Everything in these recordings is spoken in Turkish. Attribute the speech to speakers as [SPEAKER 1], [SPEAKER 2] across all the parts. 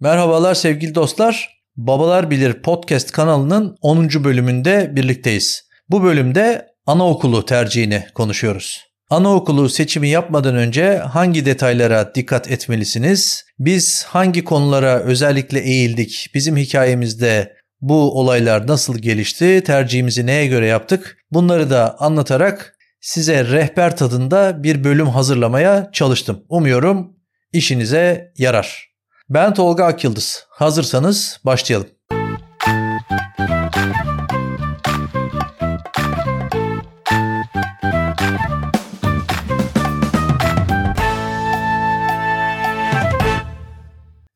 [SPEAKER 1] Merhabalar sevgili dostlar. Babalar Bilir podcast kanalının 10. bölümünde birlikteyiz. Bu bölümde anaokulu tercihini konuşuyoruz. Anaokulu seçimi yapmadan önce hangi detaylara dikkat etmelisiniz? Biz hangi konulara özellikle eğildik? Bizim hikayemizde bu olaylar nasıl gelişti? Tercihimizi neye göre yaptık? Bunları da anlatarak size rehber tadında bir bölüm hazırlamaya çalıştım. Umuyorum işinize yarar. Ben Tolga Akyıldız. Hazırsanız başlayalım.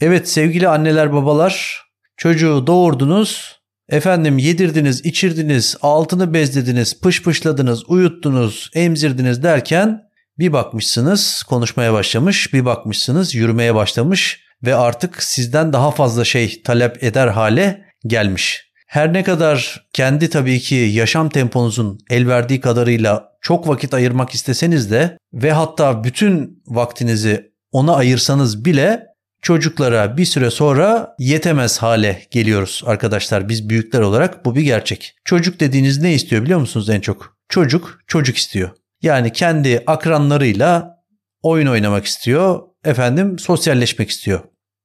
[SPEAKER 1] Evet sevgili anneler babalar çocuğu doğurdunuz efendim yedirdiniz içirdiniz altını bezlediniz pışpışladınız uyuttunuz emzirdiniz derken bir bakmışsınız konuşmaya başlamış bir bakmışsınız yürümeye başlamış ve artık sizden daha fazla şey talep eder hale gelmiş. Her ne kadar kendi tabii ki yaşam temponuzun el verdiği kadarıyla çok vakit ayırmak isteseniz de ve hatta bütün vaktinizi ona ayırsanız bile çocuklara bir süre sonra yetemez hale geliyoruz arkadaşlar biz büyükler olarak bu bir gerçek. Çocuk dediğiniz ne istiyor biliyor musunuz en çok? Çocuk çocuk istiyor. Yani kendi akranlarıyla oyun oynamak istiyor, efendim sosyalleşmek istiyor.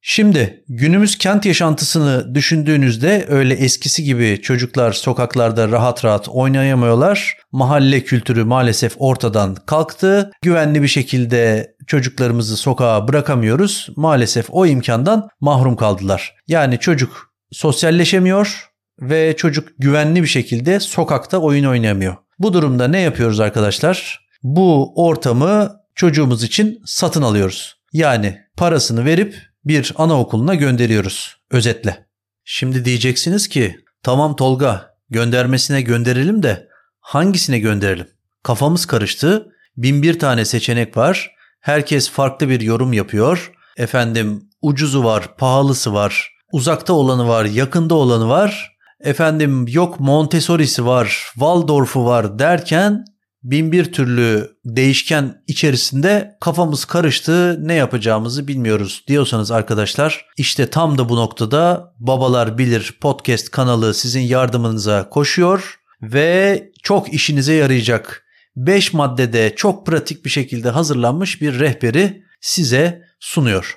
[SPEAKER 1] Şimdi günümüz kent yaşantısını düşündüğünüzde öyle eskisi gibi çocuklar sokaklarda rahat rahat oynayamıyorlar. Mahalle kültürü maalesef ortadan kalktı. Güvenli bir şekilde çocuklarımızı sokağa bırakamıyoruz. Maalesef o imkandan mahrum kaldılar. Yani çocuk sosyalleşemiyor ve çocuk güvenli bir şekilde sokakta oyun oynayamıyor. Bu durumda ne yapıyoruz arkadaşlar? Bu ortamı çocuğumuz için satın alıyoruz. Yani parasını verip bir anaokuluna gönderiyoruz özetle. Şimdi diyeceksiniz ki tamam Tolga göndermesine gönderelim de hangisine gönderelim? Kafamız karıştı. Bin bir tane seçenek var. Herkes farklı bir yorum yapıyor. Efendim ucuzu var, pahalısı var, uzakta olanı var, yakında olanı var. Efendim yok Montessori'si var, Waldorf'u var derken bin bir türlü değişken içerisinde kafamız karıştı ne yapacağımızı bilmiyoruz diyorsanız arkadaşlar işte tam da bu noktada Babalar Bilir podcast kanalı sizin yardımınıza koşuyor ve çok işinize yarayacak 5 maddede çok pratik bir şekilde hazırlanmış bir rehberi size sunuyor.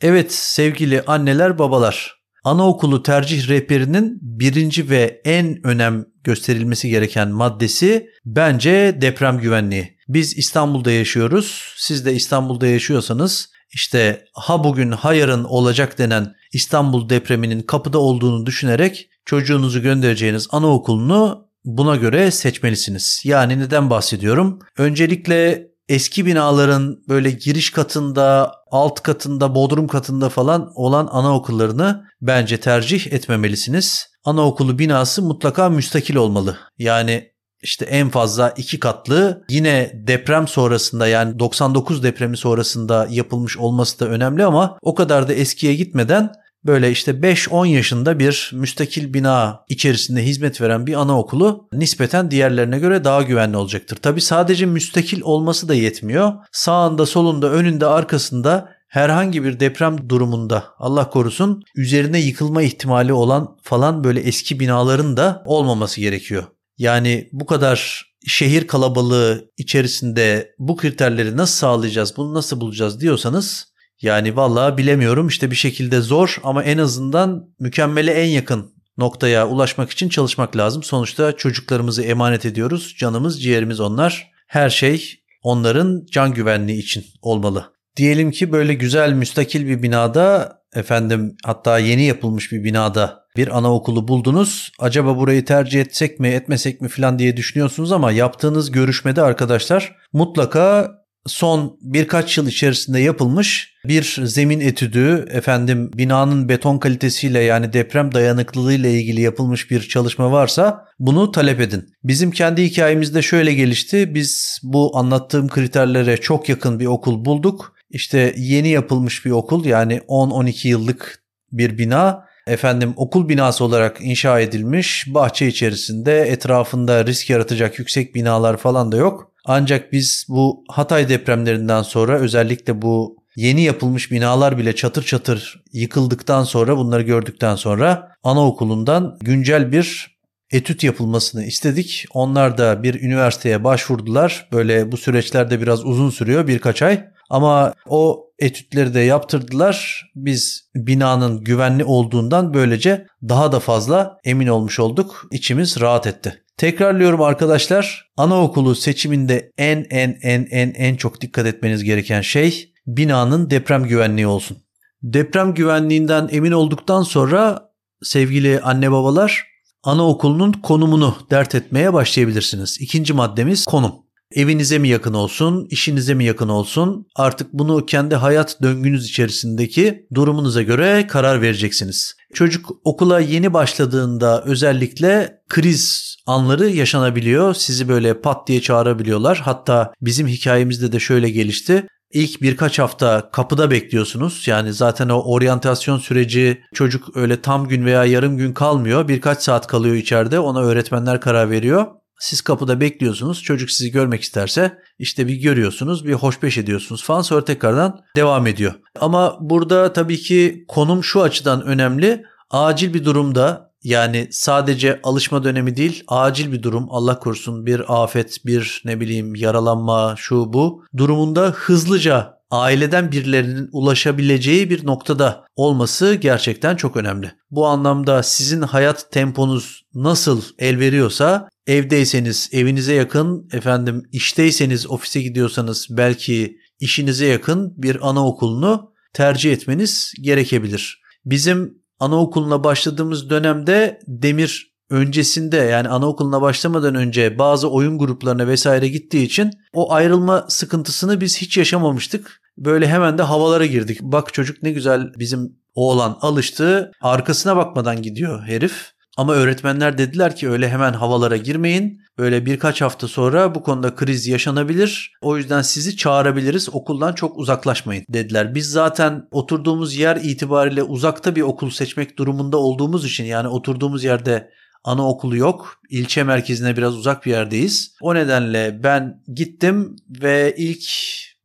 [SPEAKER 1] Evet sevgili anneler babalar anaokulu tercih rehberinin birinci ve en önem gösterilmesi gereken maddesi bence deprem güvenliği. Biz İstanbul'da yaşıyoruz. Siz de İstanbul'da yaşıyorsanız işte ha bugün ha yarın olacak denen İstanbul depreminin kapıda olduğunu düşünerek çocuğunuzu göndereceğiniz anaokulunu buna göre seçmelisiniz. Yani neden bahsediyorum? Öncelikle eski binaların böyle giriş katında, alt katında, bodrum katında falan olan anaokullarını bence tercih etmemelisiniz. Anaokulu binası mutlaka müstakil olmalı. Yani işte en fazla iki katlı yine deprem sonrasında yani 99 depremi sonrasında yapılmış olması da önemli ama o kadar da eskiye gitmeden böyle işte 5-10 yaşında bir müstakil bina içerisinde hizmet veren bir anaokulu nispeten diğerlerine göre daha güvenli olacaktır. Tabi sadece müstakil olması da yetmiyor. Sağında, solunda, önünde, arkasında herhangi bir deprem durumunda Allah korusun üzerine yıkılma ihtimali olan falan böyle eski binaların da olmaması gerekiyor. Yani bu kadar şehir kalabalığı içerisinde bu kriterleri nasıl sağlayacağız, bunu nasıl bulacağız diyorsanız yani vallahi bilemiyorum işte bir şekilde zor ama en azından mükemmele en yakın noktaya ulaşmak için çalışmak lazım. Sonuçta çocuklarımızı emanet ediyoruz. Canımız, ciğerimiz onlar. Her şey onların can güvenliği için olmalı. Diyelim ki böyle güzel müstakil bir binada efendim hatta yeni yapılmış bir binada bir anaokulu buldunuz. Acaba burayı tercih etsek mi etmesek mi falan diye düşünüyorsunuz ama yaptığınız görüşmede arkadaşlar mutlaka son birkaç yıl içerisinde yapılmış bir zemin etüdü, efendim binanın beton kalitesiyle yani deprem dayanıklılığıyla ilgili yapılmış bir çalışma varsa bunu talep edin. Bizim kendi hikayemizde şöyle gelişti. Biz bu anlattığım kriterlere çok yakın bir okul bulduk. İşte yeni yapılmış bir okul yani 10-12 yıllık bir bina efendim okul binası olarak inşa edilmiş bahçe içerisinde etrafında risk yaratacak yüksek binalar falan da yok. Ancak biz bu Hatay depremlerinden sonra özellikle bu yeni yapılmış binalar bile çatır çatır yıkıldıktan sonra bunları gördükten sonra anaokulundan güncel bir etüt yapılmasını istedik. Onlar da bir üniversiteye başvurdular. Böyle bu süreçlerde biraz uzun sürüyor birkaç ay. Ama o etütleri de yaptırdılar. Biz binanın güvenli olduğundan böylece daha da fazla emin olmuş olduk. İçimiz rahat etti. Tekrarlıyorum arkadaşlar. Anaokulu seçiminde en en en en en çok dikkat etmeniz gereken şey binanın deprem güvenliği olsun. Deprem güvenliğinden emin olduktan sonra sevgili anne babalar anaokulunun konumunu dert etmeye başlayabilirsiniz. İkinci maddemiz konum. Evinize mi yakın olsun, işinize mi yakın olsun? Artık bunu kendi hayat döngünüz içerisindeki durumunuza göre karar vereceksiniz. Çocuk okula yeni başladığında özellikle kriz anları yaşanabiliyor. Sizi böyle pat diye çağırabiliyorlar. Hatta bizim hikayemizde de şöyle gelişti. İlk birkaç hafta kapıda bekliyorsunuz. Yani zaten o oryantasyon süreci çocuk öyle tam gün veya yarım gün kalmıyor. Birkaç saat kalıyor içeride. Ona öğretmenler karar veriyor. Siz kapıda bekliyorsunuz. Çocuk sizi görmek isterse işte bir görüyorsunuz, bir hoşbeş ediyorsunuz falan sonra tekrardan devam ediyor. Ama burada tabii ki konum şu açıdan önemli. Acil bir durumda yani sadece alışma dönemi değil, acil bir durum, Allah korusun bir afet, bir ne bileyim yaralanma, şu bu durumunda hızlıca aileden birilerinin ulaşabileceği bir noktada olması gerçekten çok önemli. Bu anlamda sizin hayat temponuz nasıl el veriyorsa evdeyseniz evinize yakın, efendim işteyseniz ofise gidiyorsanız belki işinize yakın bir anaokulunu tercih etmeniz gerekebilir. Bizim anaokuluna başladığımız dönemde Demir öncesinde yani anaokuluna başlamadan önce bazı oyun gruplarına vesaire gittiği için o ayrılma sıkıntısını biz hiç yaşamamıştık. Böyle hemen de havalara girdik. Bak çocuk ne güzel bizim oğlan alıştı. Arkasına bakmadan gidiyor herif. Ama öğretmenler dediler ki öyle hemen havalara girmeyin. Böyle birkaç hafta sonra bu konuda kriz yaşanabilir. O yüzden sizi çağırabiliriz. Okuldan çok uzaklaşmayın dediler. Biz zaten oturduğumuz yer itibariyle uzakta bir okul seçmek durumunda olduğumuz için yani oturduğumuz yerde anaokulu yok. İlçe merkezine biraz uzak bir yerdeyiz. O nedenle ben gittim ve ilk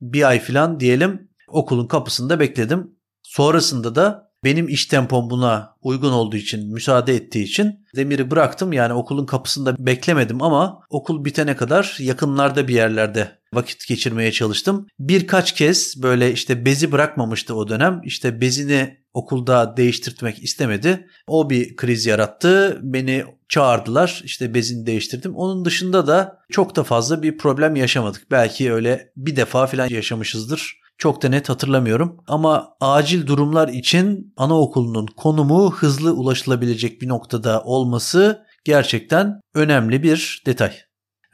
[SPEAKER 1] bir ay falan diyelim okulun kapısında bekledim. Sonrasında da benim iş tempom buna uygun olduğu için, müsaade ettiği için Demir'i bıraktım. Yani okulun kapısında beklemedim ama okul bitene kadar yakınlarda bir yerlerde vakit geçirmeye çalıştım. Birkaç kez böyle işte bezi bırakmamıştı o dönem. İşte bezini okulda değiştirtmek istemedi. O bir kriz yarattı. Beni çağırdılar. İşte bezini değiştirdim. Onun dışında da çok da fazla bir problem yaşamadık. Belki öyle bir defa falan yaşamışızdır. Çok da net hatırlamıyorum ama acil durumlar için anaokulunun konumu hızlı ulaşılabilecek bir noktada olması gerçekten önemli bir detay.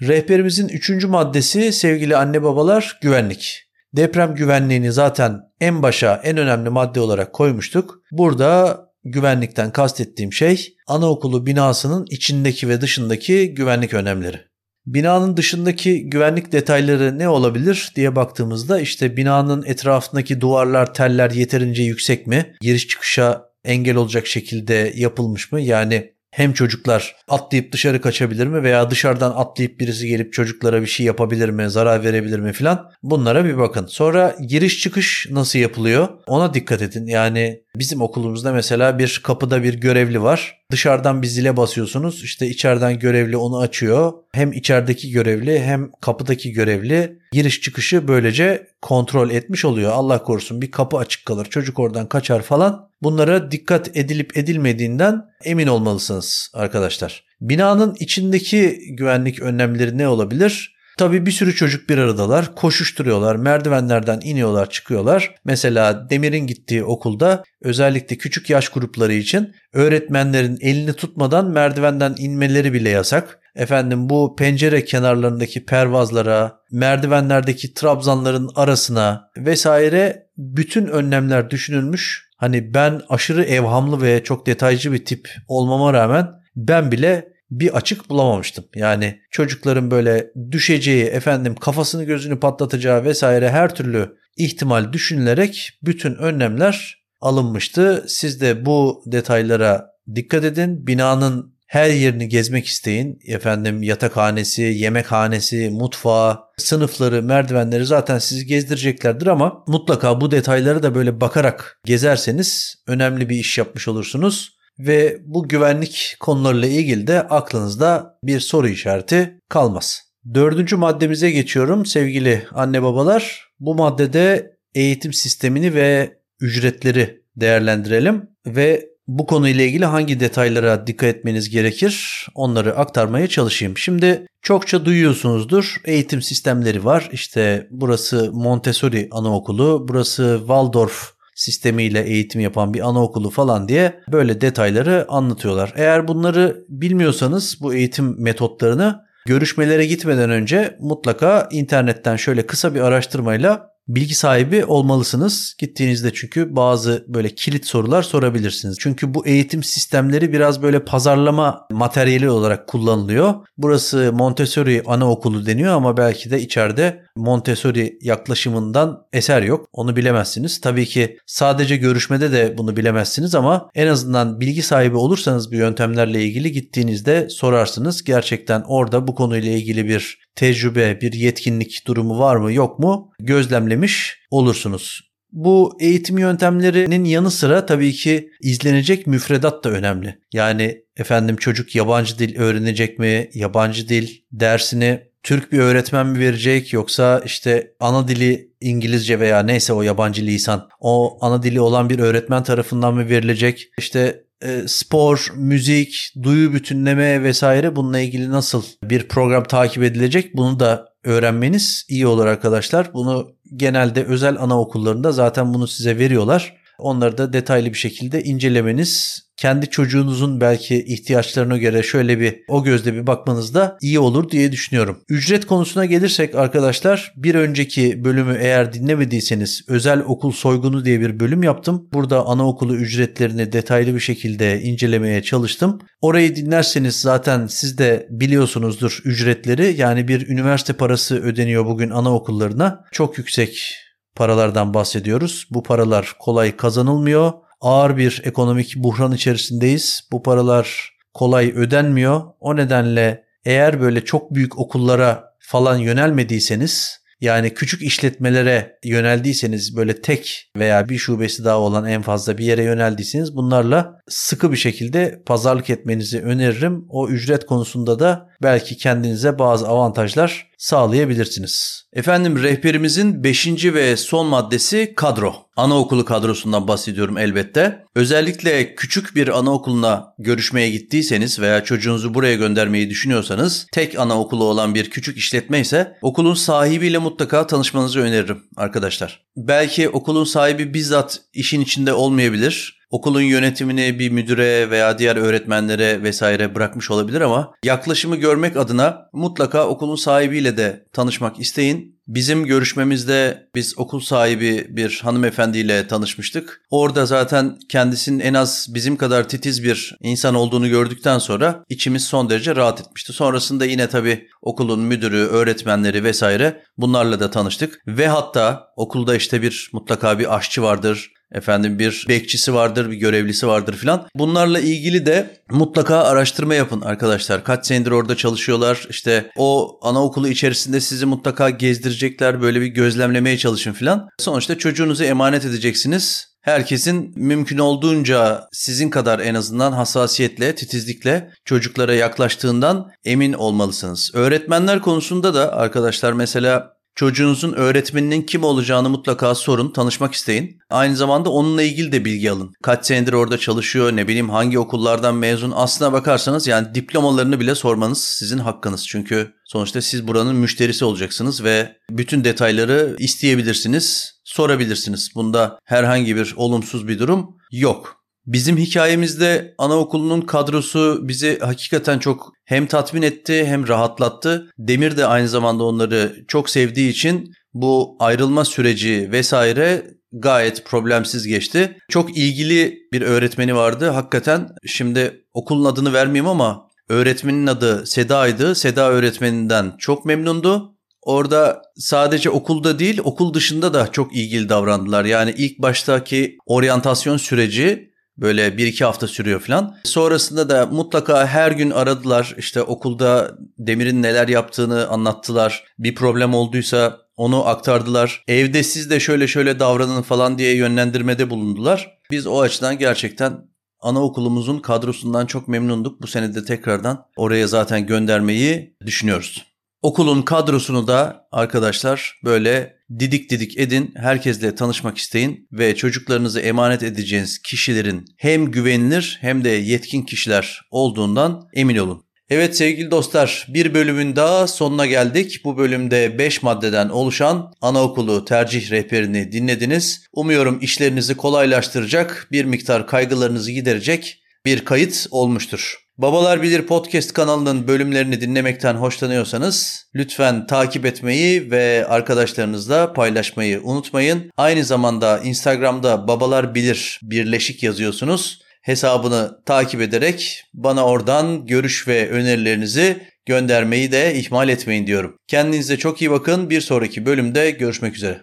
[SPEAKER 1] Rehberimizin üçüncü maddesi sevgili anne babalar güvenlik. Deprem güvenliğini zaten en başa en önemli madde olarak koymuştuk. Burada güvenlikten kastettiğim şey anaokulu binasının içindeki ve dışındaki güvenlik önlemleri. Binanın dışındaki güvenlik detayları ne olabilir diye baktığımızda işte binanın etrafındaki duvarlar, teller yeterince yüksek mi? Giriş çıkışa engel olacak şekilde yapılmış mı? Yani hem çocuklar atlayıp dışarı kaçabilir mi veya dışarıdan atlayıp birisi gelip çocuklara bir şey yapabilir mi, zarar verebilir mi filan bunlara bir bakın. Sonra giriş çıkış nasıl yapılıyor ona dikkat edin. Yani bizim okulumuzda mesela bir kapıda bir görevli var. Dışarıdan bir zile basıyorsunuz işte içeriden görevli onu açıyor. Hem içerideki görevli hem kapıdaki görevli giriş çıkışı böylece kontrol etmiş oluyor. Allah korusun bir kapı açık kalır çocuk oradan kaçar falan. Bunlara dikkat edilip edilmediğinden emin olmalısınız arkadaşlar. Binanın içindeki güvenlik önlemleri ne olabilir? Tabii bir sürü çocuk bir aradalar, koşuşturuyorlar, merdivenlerden iniyorlar, çıkıyorlar. Mesela Demir'in gittiği okulda özellikle küçük yaş grupları için öğretmenlerin elini tutmadan merdivenden inmeleri bile yasak. Efendim bu pencere kenarlarındaki pervazlara, merdivenlerdeki trabzanların arasına vesaire bütün önlemler düşünülmüş. Hani ben aşırı evhamlı ve çok detaycı bir tip olmama rağmen ben bile bir açık bulamamıştım. Yani çocukların böyle düşeceği, efendim kafasını gözünü patlatacağı vesaire her türlü ihtimal düşünülerek bütün önlemler alınmıştı. Siz de bu detaylara dikkat edin. Binanın her yerini gezmek isteyin. Efendim yatakhanesi, yemekhanesi, mutfağı, sınıfları, merdivenleri zaten sizi gezdireceklerdir ama mutlaka bu detayları da böyle bakarak gezerseniz önemli bir iş yapmış olursunuz ve bu güvenlik konularıyla ilgili de aklınızda bir soru işareti kalmaz. Dördüncü maddemize geçiyorum sevgili anne babalar. Bu maddede eğitim sistemini ve ücretleri değerlendirelim ve bu konuyla ilgili hangi detaylara dikkat etmeniz gerekir onları aktarmaya çalışayım. Şimdi çokça duyuyorsunuzdur eğitim sistemleri var. İşte burası Montessori Anaokulu, burası Waldorf sistemiyle eğitim yapan bir anaokulu falan diye böyle detayları anlatıyorlar. Eğer bunları bilmiyorsanız bu eğitim metotlarını görüşmelere gitmeden önce mutlaka internetten şöyle kısa bir araştırmayla bilgi sahibi olmalısınız. Gittiğinizde çünkü bazı böyle kilit sorular sorabilirsiniz. Çünkü bu eğitim sistemleri biraz böyle pazarlama materyali olarak kullanılıyor. Burası Montessori anaokulu deniyor ama belki de içeride Montessori yaklaşımından eser yok. Onu bilemezsiniz. Tabii ki sadece görüşmede de bunu bilemezsiniz ama en azından bilgi sahibi olursanız bu yöntemlerle ilgili gittiğinizde sorarsınız. Gerçekten orada bu konuyla ilgili bir tecrübe, bir yetkinlik durumu var mı yok mu gözlemlemiş olursunuz. Bu eğitim yöntemlerinin yanı sıra tabii ki izlenecek müfredat da önemli. Yani efendim çocuk yabancı dil öğrenecek mi? Yabancı dil dersini Türk bir öğretmen mi verecek yoksa işte ana dili İngilizce veya neyse o yabancı lisan o ana dili olan bir öğretmen tarafından mı verilecek? İşte e, spor, müzik, duyu bütünleme vesaire bununla ilgili nasıl bir program takip edilecek bunu da öğrenmeniz iyi olur arkadaşlar. Bunu genelde özel anaokullarında zaten bunu size veriyorlar. Onları da detaylı bir şekilde incelemeniz kendi çocuğunuzun belki ihtiyaçlarına göre şöyle bir o gözle bir bakmanız da iyi olur diye düşünüyorum. Ücret konusuna gelirsek arkadaşlar bir önceki bölümü eğer dinlemediyseniz özel okul soygunu diye bir bölüm yaptım. Burada anaokulu ücretlerini detaylı bir şekilde incelemeye çalıştım. Orayı dinlerseniz zaten siz de biliyorsunuzdur ücretleri. Yani bir üniversite parası ödeniyor bugün anaokullarına. Çok yüksek paralardan bahsediyoruz. Bu paralar kolay kazanılmıyor ağır bir ekonomik buhran içerisindeyiz. Bu paralar kolay ödenmiyor. O nedenle eğer böyle çok büyük okullara falan yönelmediyseniz yani küçük işletmelere yöneldiyseniz böyle tek veya bir şubesi daha olan en fazla bir yere yöneldiyseniz bunlarla sıkı bir şekilde pazarlık etmenizi öneririm. O ücret konusunda da belki kendinize bazı avantajlar sağlayabilirsiniz. Efendim rehberimizin 5. ve son maddesi kadro. Anaokulu kadrosundan bahsediyorum elbette. Özellikle küçük bir anaokuluna görüşmeye gittiyseniz veya çocuğunuzu buraya göndermeyi düşünüyorsanız tek anaokulu olan bir küçük işletme ise okulun sahibiyle mutlaka tanışmanızı öneririm arkadaşlar. Belki okulun sahibi bizzat işin içinde olmayabilir okulun yönetimini bir müdüre veya diğer öğretmenlere vesaire bırakmış olabilir ama yaklaşımı görmek adına mutlaka okulun sahibiyle de tanışmak isteyin. Bizim görüşmemizde biz okul sahibi bir hanımefendiyle tanışmıştık. Orada zaten kendisinin en az bizim kadar titiz bir insan olduğunu gördükten sonra içimiz son derece rahat etmişti. Sonrasında yine tabii okulun müdürü, öğretmenleri vesaire bunlarla da tanıştık. Ve hatta okulda işte bir mutlaka bir aşçı vardır, Efendim bir bekçisi vardır, bir görevlisi vardır filan. Bunlarla ilgili de mutlaka araştırma yapın arkadaşlar. Kaç senedir orada çalışıyorlar. İşte o anaokulu içerisinde sizi mutlaka gezdirecekler. Böyle bir gözlemlemeye çalışın filan. Sonuçta çocuğunuzu emanet edeceksiniz. Herkesin mümkün olduğunca sizin kadar en azından hassasiyetle, titizlikle çocuklara yaklaştığından emin olmalısınız. Öğretmenler konusunda da arkadaşlar mesela Çocuğunuzun öğretmeninin kim olacağını mutlaka sorun, tanışmak isteyin. Aynı zamanda onunla ilgili de bilgi alın. Kaç senedir orada çalışıyor, ne bileyim hangi okullardan mezun. Aslına bakarsanız yani diplomalarını bile sormanız sizin hakkınız. Çünkü sonuçta siz buranın müşterisi olacaksınız ve bütün detayları isteyebilirsiniz, sorabilirsiniz. Bunda herhangi bir olumsuz bir durum yok. Bizim hikayemizde anaokulunun kadrosu bizi hakikaten çok hem tatmin etti hem rahatlattı. Demir de aynı zamanda onları çok sevdiği için bu ayrılma süreci vesaire gayet problemsiz geçti. Çok ilgili bir öğretmeni vardı. Hakikaten şimdi okulun adını vermeyeyim ama öğretmenin adı Seda'ydı. Seda öğretmeninden çok memnundu. Orada sadece okulda değil okul dışında da çok ilgili davrandılar. Yani ilk baştaki oryantasyon süreci Böyle bir iki hafta sürüyor falan. Sonrasında da mutlaka her gün aradılar. İşte okulda Demir'in neler yaptığını anlattılar. Bir problem olduysa onu aktardılar. Evde siz de şöyle şöyle davranın falan diye yönlendirmede bulundular. Biz o açıdan gerçekten anaokulumuzun kadrosundan çok memnunduk. Bu sene de tekrardan oraya zaten göndermeyi düşünüyoruz. Okulun kadrosunu da arkadaşlar böyle didik didik edin, herkesle tanışmak isteyin ve çocuklarınızı emanet edeceğiniz kişilerin hem güvenilir hem de yetkin kişiler olduğundan emin olun. Evet sevgili dostlar bir bölümün daha sonuna geldik. Bu bölümde 5 maddeden oluşan anaokulu tercih rehberini dinlediniz. Umuyorum işlerinizi kolaylaştıracak, bir miktar kaygılarınızı giderecek bir kayıt olmuştur. Babalar Bilir podcast kanalının bölümlerini dinlemekten hoşlanıyorsanız lütfen takip etmeyi ve arkadaşlarınızla paylaşmayı unutmayın. Aynı zamanda Instagram'da Babalar Bilir birleşik yazıyorsunuz. Hesabını takip ederek bana oradan görüş ve önerilerinizi göndermeyi de ihmal etmeyin diyorum. Kendinize çok iyi bakın. Bir sonraki bölümde görüşmek üzere.